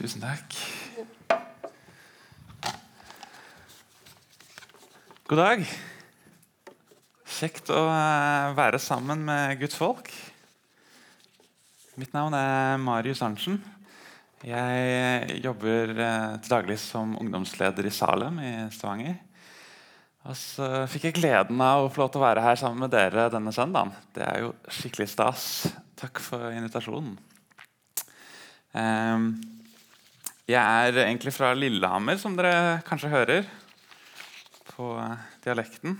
Tusen takk. God dag. Kjekt å eh, være sammen med Guds folk. Mitt navn er Marius Arntzen. Jeg jobber eh, til daglig som ungdomsleder i Salem i Stavanger. Og så fikk jeg gleden av å få lov til å være her sammen med dere denne søndagen. Det er jo skikkelig stas. Takk for invitasjonen. Ehm, jeg er egentlig fra Lillehammer, som dere kanskje hører på dialekten.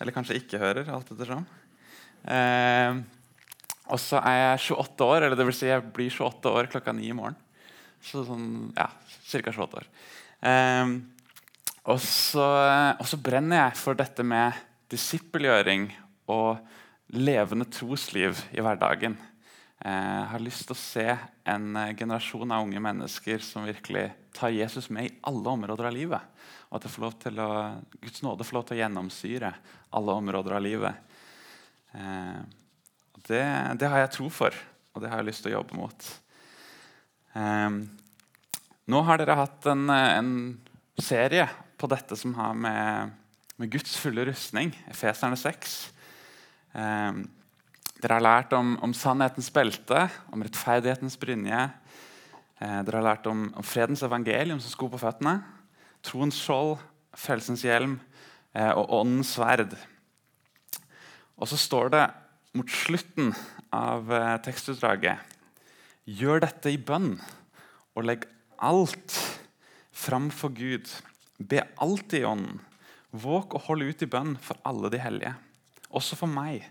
Eller kanskje ikke hører, alt ettersom. Eh, og så er jeg 28 år, eller det vil si jeg blir 28 år klokka ni i morgen. Så sånn, ja, ca. 28 år. Eh, og så, og så brenner jeg for dette med disippelgjøring og levende trosliv i hverdagen. Jeg har lyst til å se en generasjon av unge mennesker som virkelig tar Jesus med i alle områder av livet. Og at å, Guds nåde får lov til å gjennomsyre alle områder av livet. Det, det, har jeg tro for, og det har jeg lyst til å jobbe mot. Nå har dere hatt en, en serie på dette som har med, med Guds fulle rustning, Efeserne 6. Dere har lært om, om, sannhetens belte, om rettferdighetens brynje. Eh, dere har lært om, om, fredens evangelium som sko på føttene. Troens skjold, frelsens hjelm eh, og åndens sverd. Og så står det mot slutten av eh, tekstutdraget Gjør dette i bønn, og legg alt framfor Gud Be alltid i ånden. Våg og hold ut i bønn for alle de hellige. Også for meg.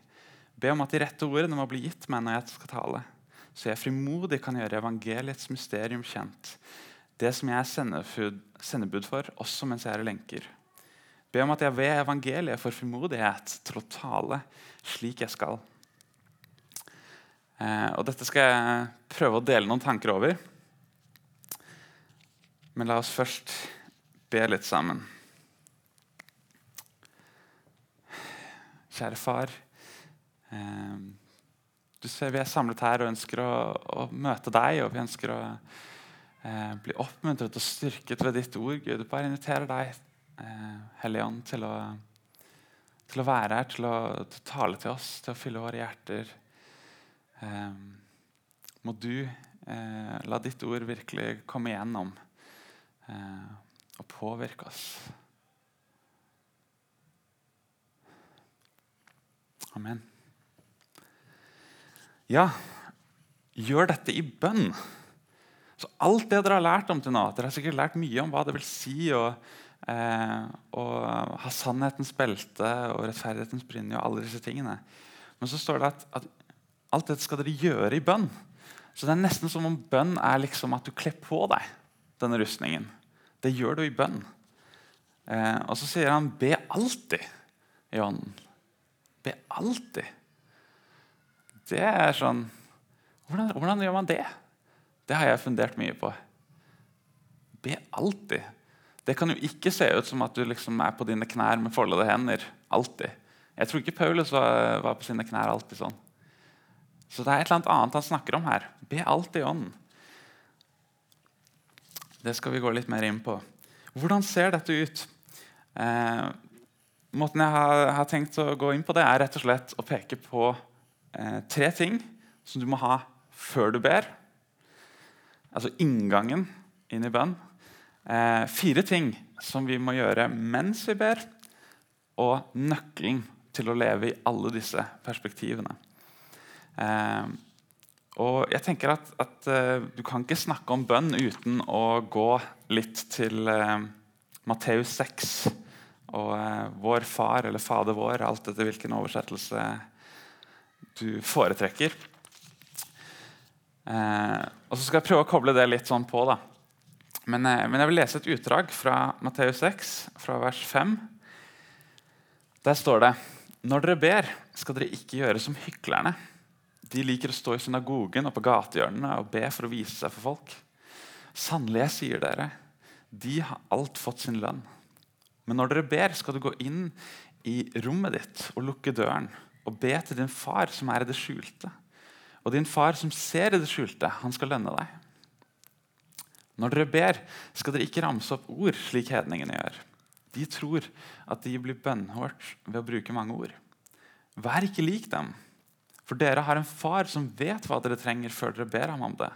Be om at de rette ordene må bli gitt meg når jeg skal tale, så jeg frimodig kan gjøre evangeliets mysterium kjent. Det som jeg er sendebud for, også mens jeg er i lenker. Be om at jeg ved evangeliet får frimodighet til å tale slik jeg skal. Eh, og Dette skal jeg prøve å dele noen tanker over. Men la oss først be litt sammen. Kjære far. Eh, du ser Vi er samlet her og ønsker å, å møte deg, og vi ønsker å eh, bli oppmuntret og styrket ved ditt ord. Gud, bare inviterer deg, eh, Hellige Ånd, til til å være her, til å, til å, tale til oss, til å fylle våre hjerter. Eh, må du eh, la ditt ord virkelig komme igjennom. Eh, og påvirke oss. Amen. Ja, gjør dette i bønn. Så alt det dere har lært om til nå, dere har sikkert lært mye om hva det vil si å, eh, å ha sannhetens belte og rettferdighetens brynje og alle disse tingene. Men så står det at, at alt dette skal dere gjøre i bønn. Så det er nesten som om bønn er liksom at du kler på deg denne rustningen. Det gjør du i bønn. Eh, og så sier han 'be alltid' i ånden. Be alltid. Det er sånn hvordan, hvordan, gjør man det? Det har jeg fundert mye på. Be alltid. Det kan jo ikke se ut som at du liksom er på dine knær med foldede hender. alltid. Jeg tror ikke Paulus var, var, på sine knær alltid sånn. Så det er et eller annet han snakker om her. Be alltid i ånden. Det skal vi gå litt mer inn på. Hvordan ser dette ut? Eh, måten jeg har, har, tenkt å gå inn på det, er rett og slett å peke på eh, tre ting som du må ha før du ber. Altså inngangen inn i bønn. Eh, fire ting som vi må gjøre mens vi ber, og nøkkelen til å leve i alle disse perspektivene. Eh, og jeg tenker at, at uh, Du kan ikke snakke om bønn uten å gå litt til uh, Matteus 6 og uh, Vår Far eller Fader vår, alt etter hvilken oversettelse du foretrekker. og Så skal jeg prøve å koble det litt sånn på. da. Men, men jeg vil lese et utdrag fra Matteus 6, fra vers 5. Der står det Når dere ber, skal dere ikke gjøre som hyklerne de liker å stå i synagogen og på gatehjørnene og be for å vise seg for folk. Sannelig, jeg sier dere, de har alt fått sin lønn. Men når dere ber, skal du gå inn i rommet ditt og lukke døren og be til din far som er i det skjulte. Og din far som ser i det skjulte, han skal lønne deg. Når dere ber, skal dere ikke ramse opp ord slik hedningene gjør. De tror at de blir bønnhørt ved å bruke mange ord. Vær ikke lik dem, for dere har en far som vet hva dere trenger før dere ber ham om det.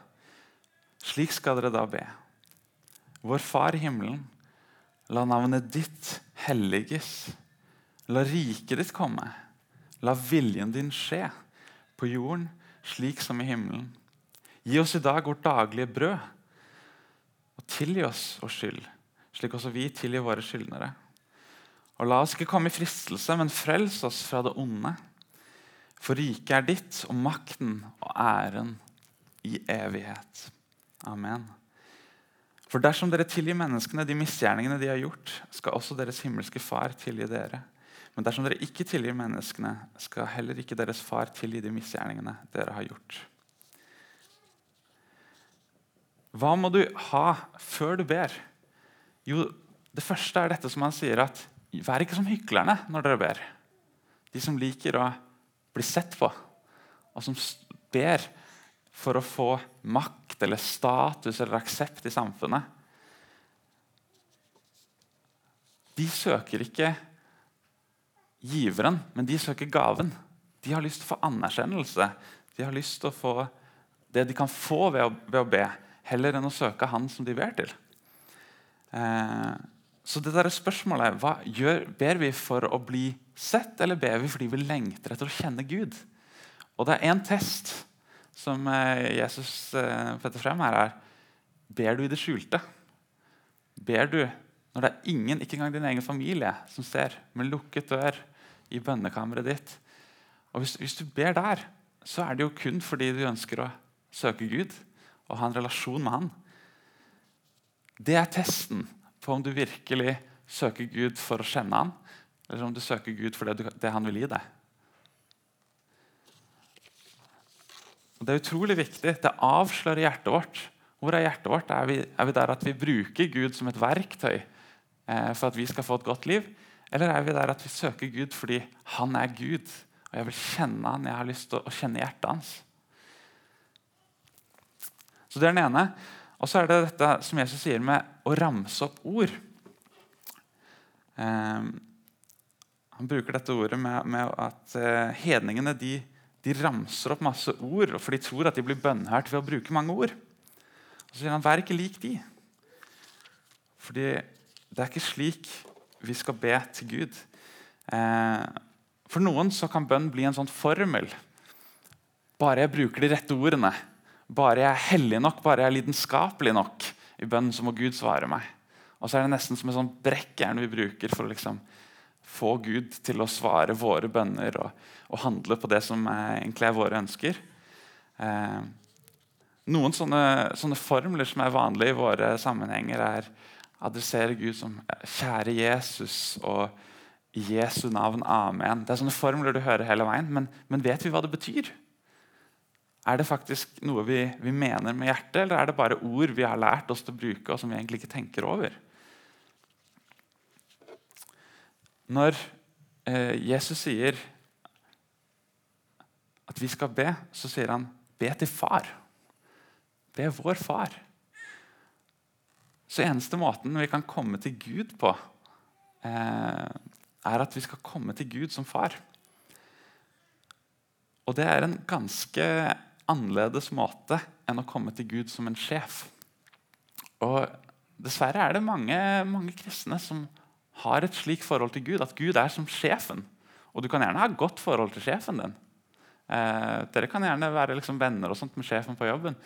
Slik skal dere da be. Vår Far i himmelen, la navnet ditt helliges. La riket ditt komme. La viljen din skje, på jorden slik som i himmelen. Gi oss i dag vårt daglige brød. Og tilgi oss vår skyld, slik også vi tilgir våre skyldnere. Og la oss ikke komme i fristelse, men frels oss fra det onde. For riket er ditt, og makten og æren i evighet. Amen. For dersom dere tilgir menneskene de misgjerningene de har gjort, skal også deres himmelske Far tilgi dere. Men dersom dere ikke tilgir menneskene, skal heller ikke deres far tilgi de misgjerningene dere har gjort. Hva må du ha før du ber? Jo, Det første er dette som han sier at Vær ikke som hyklerne når dere ber. De som liker å bli sett på, og som ber for å få makt eller status eller aksept i samfunnet. De søker ikke giveren, men de søker gaven. De har lyst til å få anerkjennelse. De har lyst til å få det de kan få ved å, ved å be, heller enn å søke han som de ber til. Eh, så det der spørsmålet hva gjør, Ber vi for å bli sett, eller ber vi fordi vi lengter etter å kjenne Gud? Og det er én test som eh, Jesus eh, setter frem her. er, Ber du i det skjulte? Ber du når det er ingen, ikke engang din egen familie, som ser, med lukket dør i bønnekammeret ditt? Og hvis, hvis, du ber der, så er det jo kun fordi du ønsker å søke Gud og ha en relasjon med Han. Det er testen på om du virkelig søker Gud for å kjenne Han, eller om du søker Gud for det, det Han vil gi deg. Og Det er utrolig viktig. Det avslører hjertet vårt. Hvor er hjertet vårt? Er vi, er vi der at vi bruker Gud som et verktøy eh, for at vi skal få et godt liv? Eller er vi der at vi søker Gud fordi han er Gud, og jeg vil kjenne han, jeg har lyst til å kjenne hjertet hans? Så Det er den ene. Og så er det dette som Jesus sier med å ramse opp ord. Eh, han bruker dette ordet med, med at eh, hedningene de, de, ramser opp masse ord, for de tror at de blir bønnhørt ved å bruke mange ord. Og så sier han, Vær ikke lik de. Fordi det er ikke slik vi skal be til Gud. Eh, for noen så kan bønn bli en sånn formel. Bare jeg bruker de rette ordene, bare jeg er hellig nok, bare jeg er lidenskapelig nok i bønn, så må Gud svare meg. Og så er det nesten som et sånn brekkjern vi bruker for å liksom få Gud til å svare våre bønner og, og handle på det som er, egentlig er våre ønsker. Eh, noen sånne, sånne, formler som er vanlige i våre sammenhenger, er adressere Gud som 'Kjære Jesus' og Jesu navn. Amen'. Det er sånne formler du hører hele veien, men, men vet vi hva det betyr? Er det faktisk noe vi, vi, mener med hjertet, eller er det bare ord vi har lært oss til å bruke, og som vi egentlig ikke tenker over? Når eh, Jesus sier at vi skal be, så sier han 'be til far'. Be vår far. Så eneste måten vi kan komme til Gud på, eh, er at vi skal komme til Gud som far. Og det er en ganske annerledes måte enn å komme til Gud som en sjef. Og Dessverre er det mange, mange kristne som har et slikt forhold til Gud, at Gud er som sjefen. Og du kan gjerne ha godt forhold til sjefen din. Eh, dere kan gjerne være liksom venner og sånt med sjefen på jobben.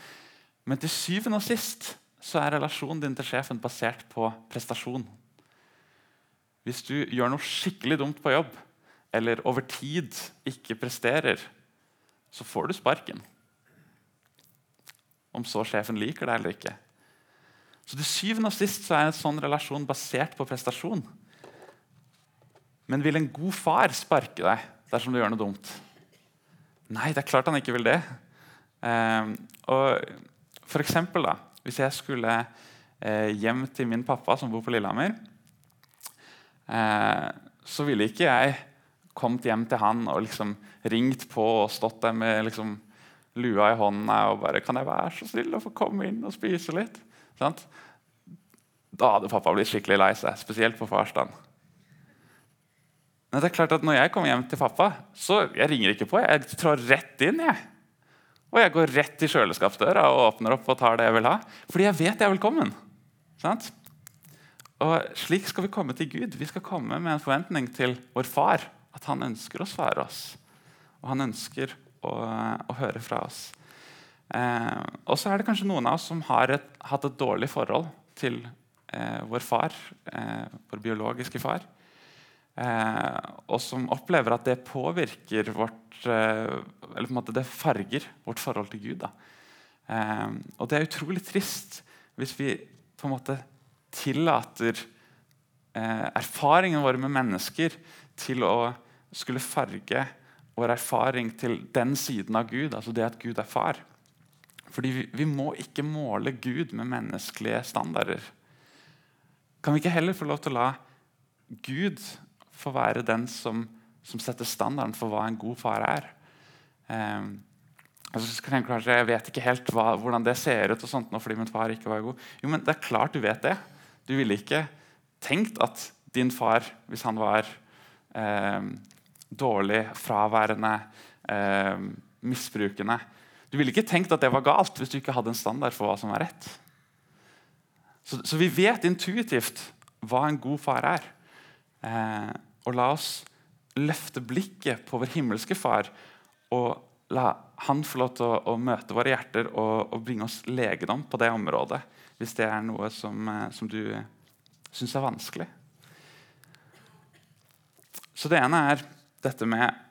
Men til syvende og sist så er relasjonen din til sjefen basert på prestasjon. Hvis du gjør noe skikkelig dumt på jobb, eller over tid ikke presterer, så får du sparken. Om så sjefen liker det eller ikke. Så til syvende og sist så er en sånn relasjon basert på prestasjon. Men vil en god far sparke deg dersom du gjør noe dumt? Nei, det er klart han ikke vil det. Eh, og for eksempel, da, Hvis jeg skulle eh, hjem til min pappa, som bor på Lillehammer, eh, så ville ikke jeg kommet hjem til han og liksom ringt på og stått der med liksom, lua i hånda og bare 'Kan jeg være så snill å få komme inn og spise litt?' Sant? Da hadde pappa blitt skikkelig lei seg, spesielt på farsdagen. Men det er klart at når jeg kommer hjem til pappa, så jeg ringer ikke på. Jeg trår rett inn. jeg. Og jeg går rett til kjøleskapsdøra og åpner opp og tar det jeg vil ha. Fordi jeg vet jeg er velkommen. Sant? Og Slik skal vi komme til Gud. Vi skal komme med en forventning til vår far. At han ønsker å svare oss. Og han ønsker å, å høre fra oss. Eh, og så er det kanskje noen av oss som har et, hatt et dårlig forhold til eh, vår far, eh, vår biologiske far. Eh, og som opplever at det påvirker vårt eh, Eller på en måte det farger vårt forhold til Gud. Eh, og det er utrolig trist hvis vi på en måte tillater erfaringene våre med mennesker til å skulle farge vår erfaring til den siden av Gud, altså det at Gud er far. Fordi vi, vi må ikke måle Gud med menneskelige standarder. Kan vi ikke heller få lov til å la Gud få være den som, som setter standarden for hva en god far er? Eh, altså, kanskje, jeg vet ikke helt hva, hvordan det ser ut og sånt nå fordi min far ikke var god. Jo, men det er klart du vet det. Du ville ikke tenkt at din far, hvis han var eh, dårlig, fraværende, eh, misbrukende Du ville ikke tenkt at det var galt hvis du ikke hadde en standard for hva som var rett. Så, så, vi vet intuitivt hva en god far er. Eh, og la oss løfte blikket på vår himmelske far og la han få lov til å, å møte våre hjerter og, og, bringe oss legedom på det området. Hvis det er noe som, eh, som du syns er vanskelig. Så det ene er dette med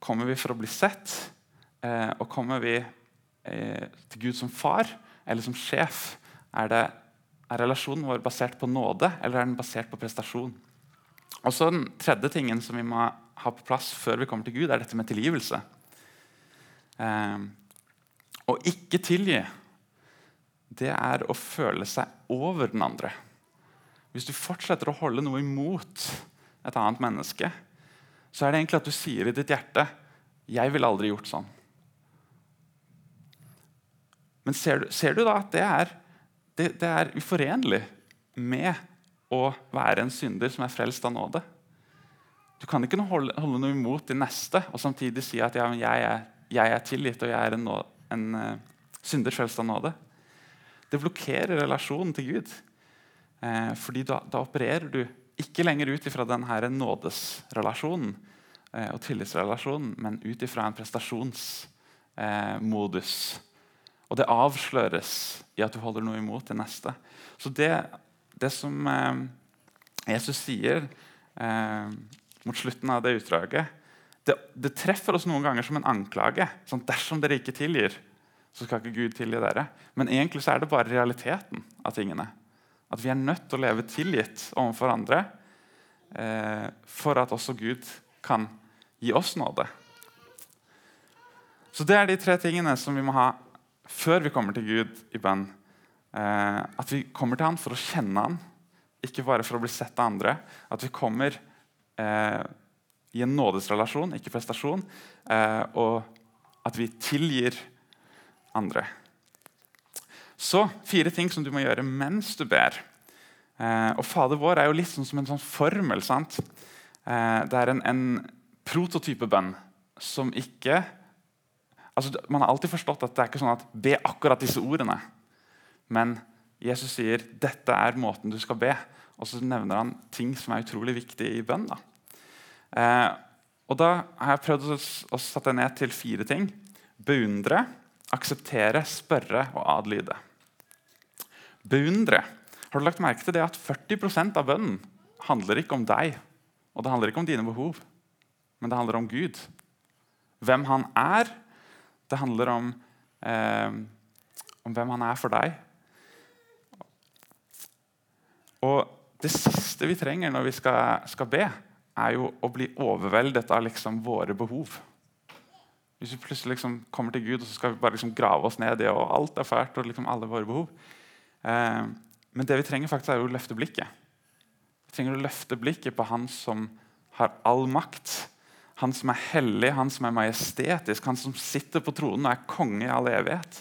Kommer vi for å bli sett? Eh, og kommer vi eh, til Gud som far eller som sjef? Er det er relasjonen vår basert på nåde, eller er den basert på prestasjon? Og så Den tredje tingen som vi må ha på plass før vi kommer til Gud, er dette med tilgivelse. Eh, å ikke tilgi, det er å føle seg over den andre. Hvis du fortsetter å holde noe imot et annet menneske, så er det egentlig at du sier i ditt hjerte 'Jeg ville aldri gjort sånn'. Men ser du, ser du da at det er det, det er uforenlig med å være en synder som er frelst av nåde. Du kan ikke holde, holde noe imot de neste og samtidig si at ja, jeg, er, jeg, er, tilgitt og jeg er en, en uh, synder frelst av nåde. Det blokkerer relasjonen til Gud. Eh, fordi da, da, opererer du ikke lenger ut ifra denne nådesrelasjonen eh, og tillitsrelasjonen, men ut ifra en prestasjonsmodus. Eh, og det avsløres i at du holder noe imot det neste. Så det, det som eh, Jesus sier eh, mot slutten av det utdraget, det, det, treffer oss noen ganger som en anklage. Sånn, dersom dere ikke tilgir, så skal ikke Gud tilgi dere. Men egentlig så er det bare realiteten av tingene. At vi er nødt til å leve tilgitt overfor andre eh, for at også Gud kan gi oss nåde. Så det er de tre tingene som vi må ha før vi kommer til Gud i bønn. Eh, at vi kommer til han for å kjenne han, ikke bare for å bli sett av andre. At vi kommer eh, i en nådesrelasjon, ikke prestasjon. Eh, og at vi tilgir andre. Så fire ting som du må gjøre mens du ber. Eh, og Fader vår er jo litt sånn som en sånn formel. sant? Eh, det er en, en prototype bønn som ikke altså, Man har alltid forstått at det er ikke sånn at be akkurat disse ordene. Men Jesus sier dette er måten du skal be. Og så nevner han ting som er utrolig viktige i bønn. Da. Eh, og da har jeg prøvd å, å sette ned til fire ting. Beundre, akseptere, spørre og adlyde. Beundre. Har du lagt merke til det at 40% av bønnen handler ikke om deg, og det handler ikke om dine behov, men det handler om Gud. Hvem han er, det handler om, eh, om hvem han er for deg. Og det siste vi trenger når vi skal, skal be, er jo å bli overveldet av liksom våre behov. Hvis vi plutselig liksom kommer til Gud og så skal vi bare liksom grave oss ned i det, og alt er fælt, og liksom alle våre behov. Eh, men det vi trenger faktisk er jo å løfte blikket. Vi trenger å løfte blikket på Han som har all makt. Han som er hellig, han som er majestetisk, han som sitter på tronen og er konge i all evighet.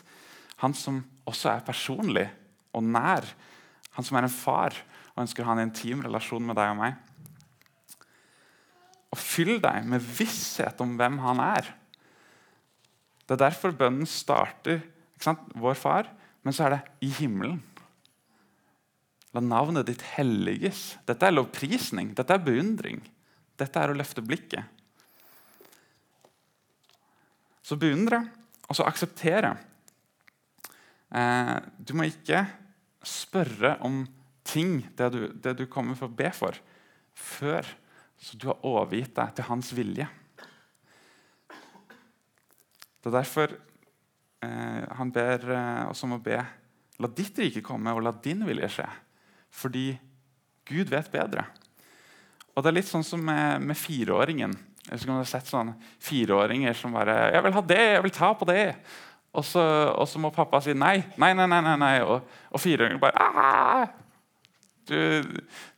Han som også er personlig og nær. Han som er en far og ønsker å ha en intim relasjon med deg og meg. Og fyll deg med visshet om hvem han er. Det er derfor bønnen starter vår far, men så er det i himmelen. La navnet ditt helliges. Dette er lovprisning, dette er beundring. Dette er å løfte blikket. Så beundre, og så akseptere. Eh, du må ikke spørre om ting, det du, det du kommer for å be for, før så du har overgitt deg til hans vilje. Det er derfor eh, han ber eh, oss om å be La ditt rike komme, og la din vilje skje. Fordi Gud vet bedre. Og Det er litt sånn som med, med fireåringen. Jeg har sett sånne Fireåringer som bare 'Jeg vil ha det, jeg vil ta på det.' Og så, og så må pappa si nei. Nei, nei, nei. nei. Og, og fireåringen bare du,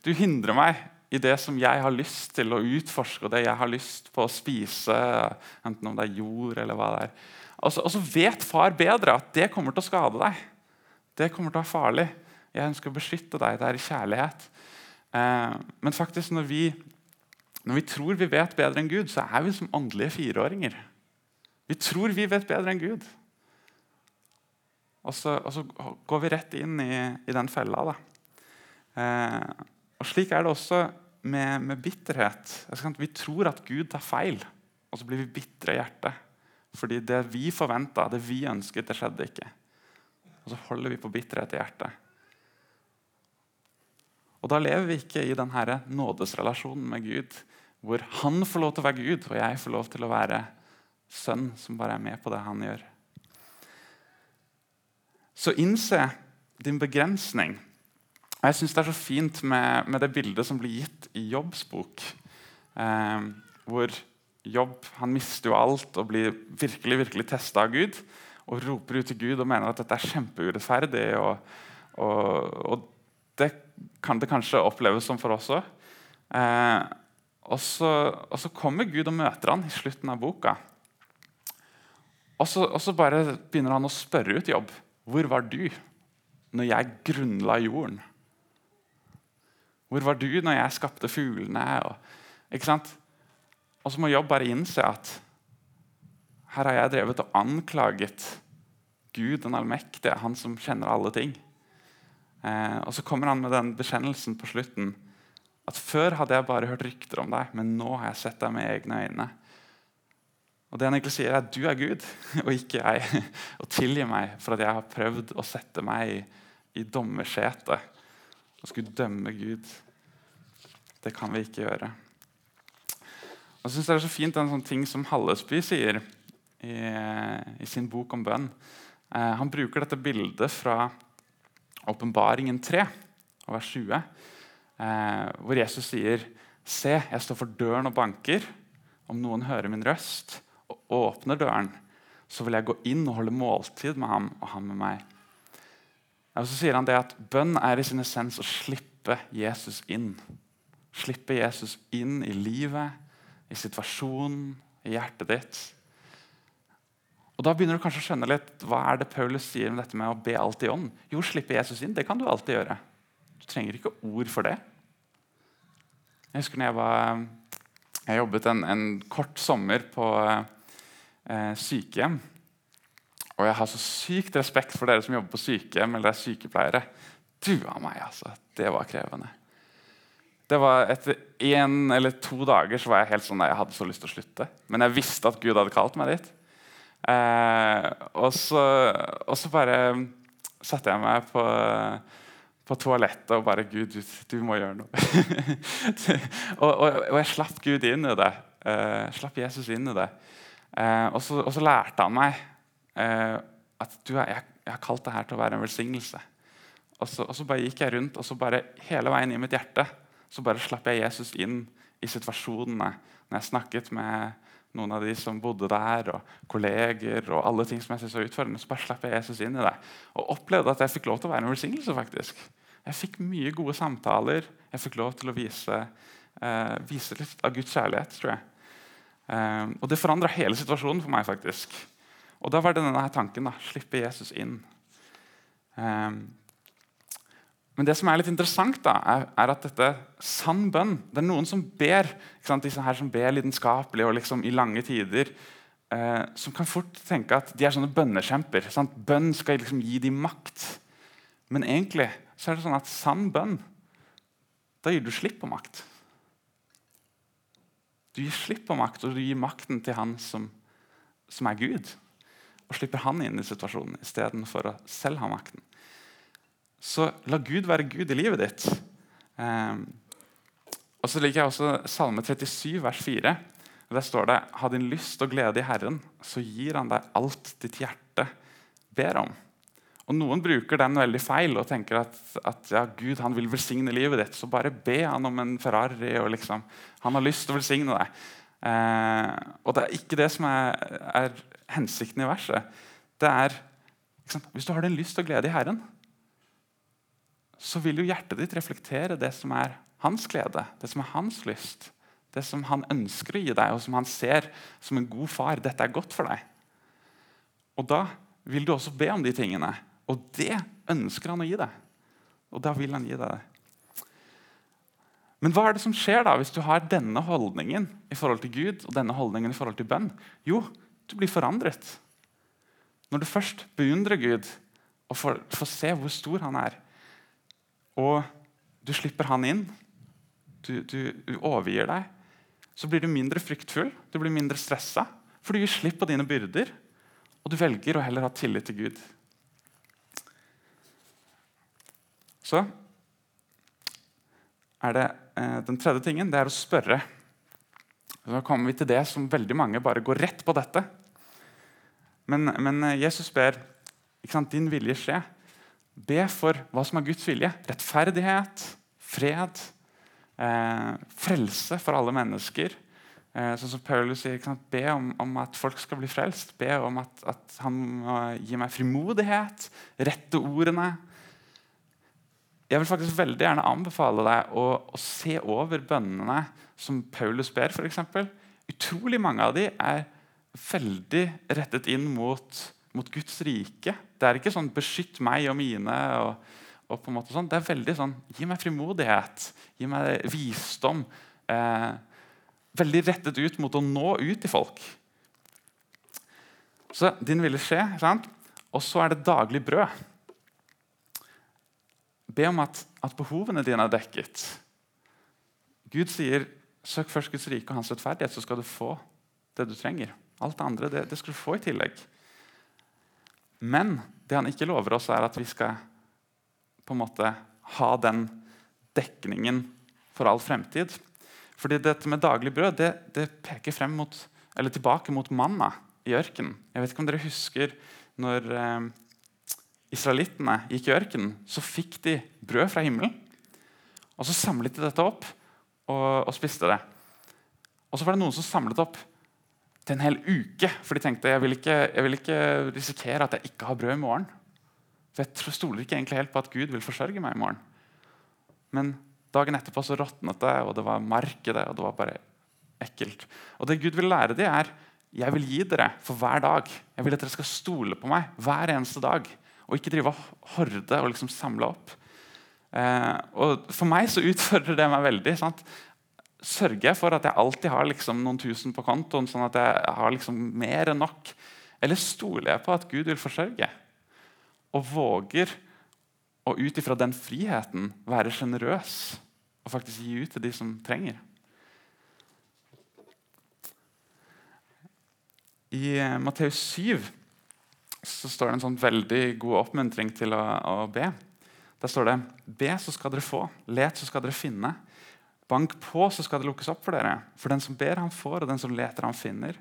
du, hindrer meg i det som jeg har lyst til å utforske, og det jeg har lyst på å spise. Enten om det er jord eller hva det er. Og så, og så vet far bedre at det kommer til å skade deg. Det kommer til å være farlig. Jeg ønsker å beskytte deg. Det er i kjærlighet. Eh, men faktisk når vi, når vi tror vi vet bedre enn Gud, så er vi som åndelige fireåringer. Vi tror vi vet bedre enn Gud. Og så, og så går vi rett inn i, i den fella. Eh, og Slik er det også med, med bitterhet. Vi tror at Gud tar feil, og så blir vi bitre i hjertet. Fordi det vi forventa, det vi ønsket, det skjedde ikke. Og så holder vi på bitterhet i hjertet. Og Da lever vi ikke i denne nådesrelasjonen med Gud, hvor han får lov til å være Gud, og jeg får lov til å være sønn som bare er med på det han gjør. Så innse din begrensning. Jeg syns det er så fint med, med, det bildet som blir gitt i Jobbs bok. Eh, hvor Jobb han mister jo alt og blir virkelig virkelig testa av Gud. Og roper ut til Gud og mener at dette er kjempeurettferdig. Og, og, og det kan det kanskje oppleves som for oss òg. Eh, og, og, så kommer Gud og møter han i slutten av boka. Og så, og så bare begynner han å spørre ut Jobb. Hvor var du når jeg grunnla jorden? Hvor var du når jeg skapte fuglene? Og? Og så må Jobb bare innse at her har jeg drevet og anklaget Gud den allmektige, han som kjenner alle ting. Eh, og så kommer han med den bekjennelsen på slutten. At før hadde jeg bare hørt rykter om deg, men nå har jeg sett deg med egne øyne. Og det han egentlig sier, er at du er Gud, og ikke jeg. Og tilgi meg for at jeg har prøvd å sette meg i, dommersetet og skulle dømme Gud. Det kan vi ikke gjøre. Og jeg synes Det er så fint en sånn ting som Hallesby sier i, i sin bok om bønn. Eh, han bruker dette bildet fra Åpenbaringen 3, vers 20, eh, hvor Jesus sier Se, jeg står for døren og banker. Om noen hører min røst åpner døren, så vil jeg gå inn og holde måltid med ham og han med meg. Og så sier han det at Bønn er i sin essens å slippe Jesus inn. Slippe Jesus inn i livet, i situasjonen, i hjertet ditt. Og Da begynner du kanskje å skjønne litt hva er det Paulus sier om dette med å be alt i ånd. Jo, slippe Jesus inn, det kan du alltid gjøre. Du trenger ikke ord for det. Jeg husker når jeg var Jeg jobbet en, en kort sommer på eh, sykehjem. Og jeg har så sykt respekt for dere som jobber på sykehjem eller er sykepleiere. Du av meg, altså. Det var krevende det var Etter én eller to dager så var jeg helt sånn jeg hadde så lyst til å slutte. Men jeg visste at Gud hadde kalt meg dit. Eh, og, så, og, så, bare satte jeg meg på, på toalettet og bare Gud, du, du må gjøre noe. og, og, og, jeg slapp Gud inn i det. Eh, slapp Jesus inn i det. Eh, og, så, lærte han meg eh, at du, jeg, jeg har kalt det her til å være en velsignelse. Og så, og så bare gikk jeg rundt og så bare hele veien i mitt hjerte så bare slapp jeg Jesus inn i situasjonene. Når jeg snakket med noen av de som bodde der, og kolleger og alle ting som jeg synes var utfordrende, så bare slapp jeg Jesus inn i det. Og opplevde at jeg fikk lov til å være en velsignelse. faktisk. Jeg fikk mye gode samtaler. Jeg fikk lov til å vise, eh, vise litt av Guds kjærlighet, tror jeg. Eh, og det forandra hele situasjonen for meg. faktisk. Og da var det denne tanken. da, Slippe Jesus inn. Eh, men det som er litt interessant, da, er at dette sann bønn Det er noen som ber disse her som ber lidenskapelig og liksom i lange tider. Eh, som kan fort tenke at de er sånne bønnekjemper. Sant? Bønn skal liksom gi dem makt. Men egentlig så er det sånn at sann bønn, da gir du slipp på makt. Du gir slipp på makt, og du gir makten til han som, som er Gud. Og slipper han inn i situasjonen istedenfor å selv ha makten. Så la Gud være Gud i livet ditt. Eh, og så liker jeg også Salme 37, vers 4. Der står det Ha din lyst og glede i Herren, så gir han deg alt ditt hjerte ber om. Og Noen bruker den veldig feil og tenker at, at ja, Gud han vil velsigne livet ditt. Så bare be han om en Ferrari. og liksom, Han har lyst til å velsigne deg. Eh, og Det er ikke det som er, er hensikten i verset. Det er, Hvis du har den lyst og glede i Herren, så vil jo hjertet ditt reflektere det som er hans glede, det som er hans lyst. Det som han ønsker å gi deg, og som han ser som en god far. Dette er godt for deg. Og da vil du også be om de tingene og det ønsker han å gi deg. Og da vil han gi deg det. Men hva er det som skjer da hvis du har denne holdningen i forhold til Gud og denne holdningen i forhold til bønn? Jo, du blir forandret. Når du først beundrer Gud og får, får se hvor stor han er, og du slipper han inn, du, du, du overgir deg, så blir du mindre fryktfull, du blir mindre stressa, for du gir slipp på dine byrder, og du velger å heller ha tillit til Gud. Så er det eh, Den tredje tingen det er å spørre. Så kommer vi til det som veldig mange bare går rett på dette. Men, men eh, Jesus ber sant, din vilje skje. Be for hva som er Guds vilje. Rettferdighet, fred, eh, frelse for alle mennesker. Eh, sånn som Paulus sier, sant, Be om, om, at folk skal bli frelst. Be om at, at han må gi meg frimodighet, rette ordene jeg vil faktisk veldig gjerne anbefale deg å, å se over bønnene som Paulus ber. For eksempel. Utrolig mange av de er veldig rettet inn mot, mot, Guds rike. Det er ikke sånn 'beskytt meg og mine'. Og, og på en måte sånn. Det er veldig sånn 'gi meg frimodighet', gi meg visdom. Eh, veldig rettet ut mot å nå ut til folk. Så din ville skje. Sant? Og så er det daglig brød. Be om at, at behovene dine er dekket. Gud sier søk først Guds rike og hans rettferdighet, så skal du få det du trenger. Alt det andre det, det skal du få i tillegg. Men det han ikke lover oss, er at vi skal på en måte ha den dekningen for all fremtid. Fordi dette med daglig brød det, det peker mot, tilbake mot manna i ørkenen. Jeg vet ikke om dere husker når eh, israelittene gikk i ørkenen, så fikk de brød fra himmelen. Og Så samlet de dette opp og, og, spiste det. Og så var det noen som samlet opp til en hel uke. For de tenkte jeg vil ikke, jeg vil ikke risikere at jeg ikke har brød i morgen. For Jeg stoler ikke egentlig helt på at Gud vil forsørge meg i morgen. Men dagen etterpå så råtnet det, og det var markedet, og det var bare ekkelt. Og det Gud vil lære dem, er jeg vil gi dere for hver dag. Jeg vil at dere skal stole på meg hver eneste dag og ikke drive og horde og liksom samle opp. Eh, og For meg så utfordrer det meg veldig. Sant? Sørger jeg for at jeg alltid har liksom noen tusen på kontoen, sånn at jeg har liksom mer enn nok? Eller stoler jeg på at Gud vil forsørge? Og våger å ut ifra den friheten være sjenerøs og faktisk gi ut til de som trenger? I Matteus 7 så står det en sånn veldig god oppmuntring til å, å be. Der står det Be, så skal dere få. Let, så skal dere finne. Bank på, så skal det lukkes opp for dere. For den som ber, han får, og den som leter, han finner.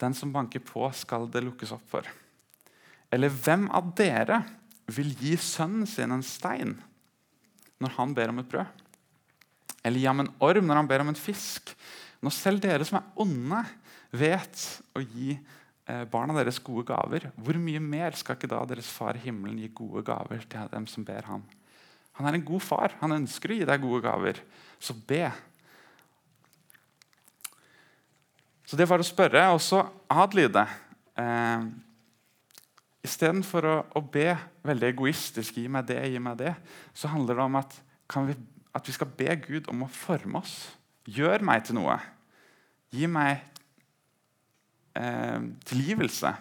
Den som banker på, skal det lukkes opp for. Eller hvem av dere vil gi sønnen sin en stein når han ber om et brød? Eller gi ham en orm når han ber om en fisk? Når selv dere som er onde, vet å gi barna deres gode gaver, hvor mye mer skal ikke da deres far i himmelen gi gode gaver til dem som ber ham? Han er en god far. Han ønsker å gi deg gode gaver. Så be. Så det var å spørre, og så adlyde. Eh, Istedenfor å, å be veldig egoistisk 'gi meg det, gi meg det', så handler det om at, vi, at vi skal be Gud om å forme oss. Gjør meg til noe. Gi meg eh, tilgivelse.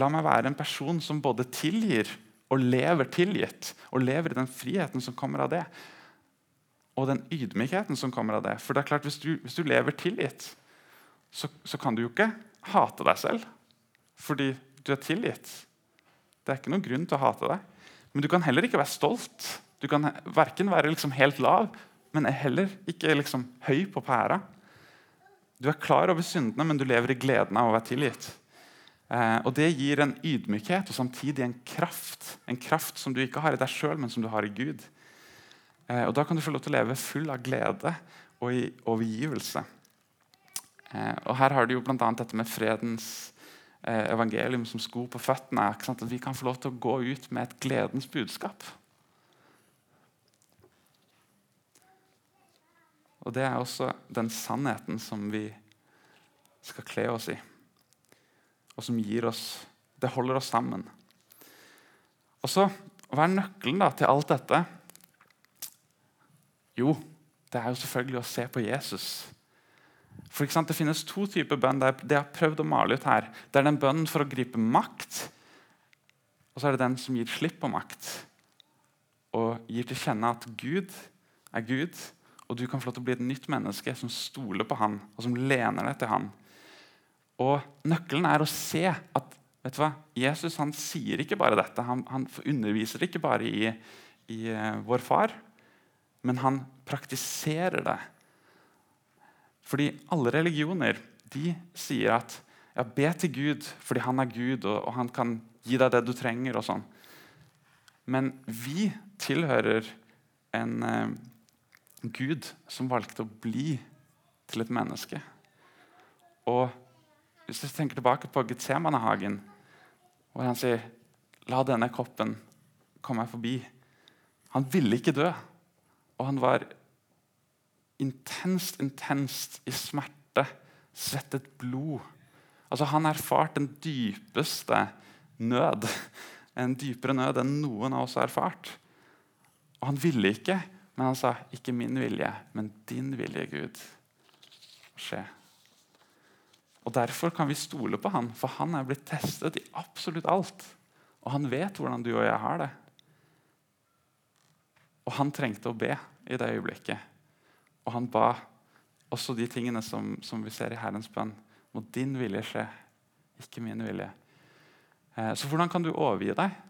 La meg være en person som både tilgir og lever tilgitt. Og lever i den friheten som kommer av det. Og den ydmykheten som kommer av det. For det er klart, Hvis du, hvis du lever tilgitt, så, så kan du jo ikke hate deg selv fordi du er tilgitt. Det er ikke noen grunn til å hate deg. Men du kan heller ikke være stolt. Du kan verken være liksom helt lav, men er heller ikke liksom høy på pæra. Du er klar over syndene, men du lever i gleden av å være tilgitt. Eh, og Det gir en ydmykhet og samtidig en kraft. En kraft som du ikke har i deg sjøl, men som du har i Gud. Eh, og Da kan du få lov til å leve full av glede og i overgivelse. Eh, og Her har du jo bl.a. dette med fredens evangelium som sko på føttene. At vi kan få lov til å gå ut med et gledens budskap. Og Det er også den sannheten som vi skal kle oss i, og som gir oss Det holder oss sammen. Og så, Hva er nøkkelen da til alt dette? Jo, det er jo selvfølgelig å se på Jesus. For Det finnes to typer bønn. Det jeg har prøvd å male ut her. Det er den bønnen for å gripe makt, og så er det den som gir slipp på makt. Og gir til kjenne at Gud er Gud, og du kan få lov til å bli et nytt menneske som stoler på han, og som lener deg til han. Og Nøkkelen er å se at vet du hva? Jesus han sier ikke bare dette. Han, han underviser ikke bare i, i uh, vår far, men han praktiserer det fordi alle religioner de sier at ja, be til Gud fordi han er Gud, og, og han kan gi deg det du trenger. og sånn. Men vi tilhører en eh, Gud som valgte å bli til et menneske. Og Hvis du tenker tilbake på Getsemanehagen, hvor han sier La denne koppen komme meg forbi. Han ville ikke dø, og han var intenst, intenst i smerte, svettet blod. Altså, han erfarte den dypeste nød. En dypere nød enn noen av oss har erfart. Og han ville ikke, men han sa, 'Ikke min vilje, men din vilje, Gud, skje'. Og Derfor kan vi stole på han, for han er blitt testet i absolutt alt. Og han vet hvordan du og jeg har det. Og han trengte å be i det øyeblikket. Og han ba også de tingene som, som vi ser i Herrens bønn. Må din vilje skje, ikke min vilje. Eh, så hvordan kan du overgi deg?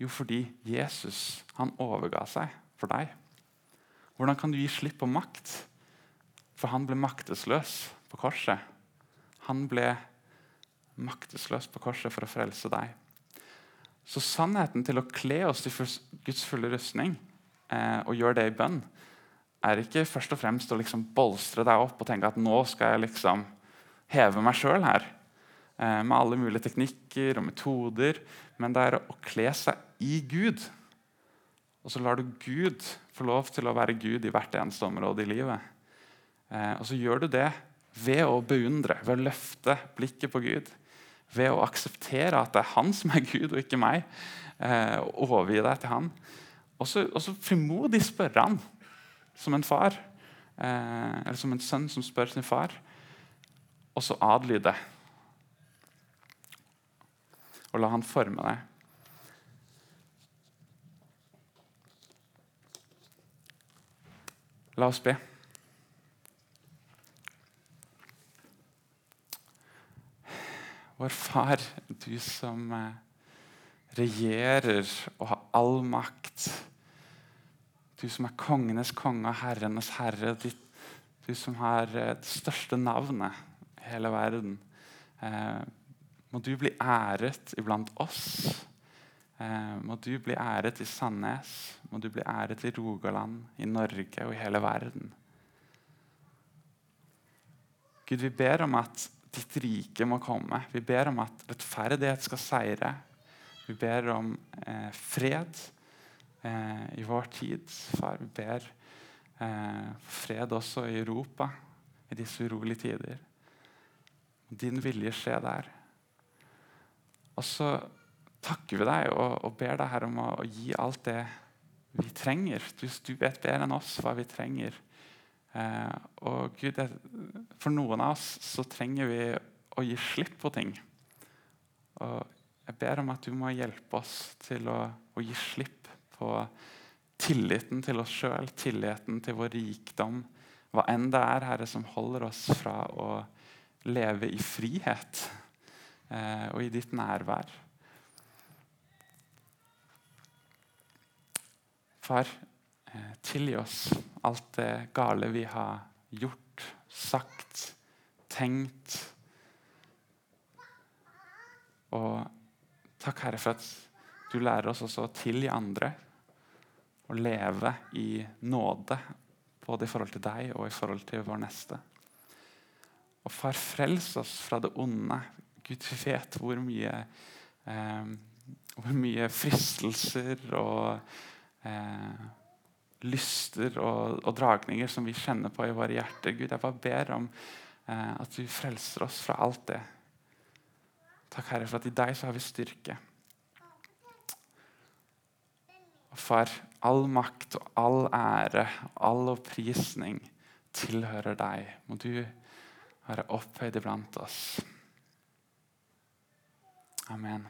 Jo, fordi Jesus han overga seg for deg. Hvordan kan du gi slipp på makt? For han ble maktesløs på korset. Han ble maktesløs på korset for å frelse deg. Så sannheten til å kle oss i Guds fulle rustning eh, og gjøre det i bønn, er ikke først og fremst å liksom bolstre deg opp og tenke at nå skal jeg liksom heve meg sjøl her. Eh, med alle mulige teknikker og metoder. Men det er å kle seg i Gud. Og så lar du Gud få lov til å være Gud i hvert eneste område i livet. Eh, og så gjør du det ved å beundre, ved å løfte blikket på Gud. Ved å akseptere at det er han som er Gud, og ikke meg. Eh, og overgi deg til han. Og så, og så frimodig spørre han som en far, eh, eller som en sønn som spør sin far, og så adlyde. Og la han forme deg. La oss be. Vår Far, du som eh, regjerer og har all makt. Du som er kongenes konge og herrenes herre. Du som har eh, det største navnet i hele verden. Eh, må du bli æret iblant oss. Eh, må du bli æret i Sandnes, må du bli æret i Rogaland, i Norge og i hele verden. Gud, vi ber om at ditt rike må komme. Vi ber om at rettferdighet skal seire. Vi ber om eh, fred eh, i vår tid. Far, vi ber eh, fred også i Europa. i disse urolige tider. Din vilje skje der. Og så takker vi deg og, og ber deg her om å, å, gi alt det vi trenger. Du, du vet bedre enn oss hva vi trenger. Eh, og Gud, det, for noen av oss så trenger vi å gi slipp på ting. Og jeg ber om at du må hjelpe oss til å, å gi slipp på tilliten til oss sjøl, tilliten til vår rikdom, hva enn det er, Herre, som holder oss fra å leve i frihet eh, og i ditt nærvær. Far, eh, tilgi oss alt det gale vi har gjort, sagt, tenkt. Og takk, Herre, for at du lærer oss også å tilgi andre. Å leve i nåde, både i forhold til deg og i forhold til vår neste. Og far, frels oss fra det onde. Gud, vi vet hvor mye, eh, hvor mye fristelser og eh, lyster og, og, dragninger som vi kjenner på i våre hjerter. Gud, jeg bare ber om eh, at du frelser oss fra alt det. Takk, Herre, for at i deg så har vi styrke. Og far, all makt og all ære, all opprisning tilhører deg. Må du være opphøyd iblant oss. Amen.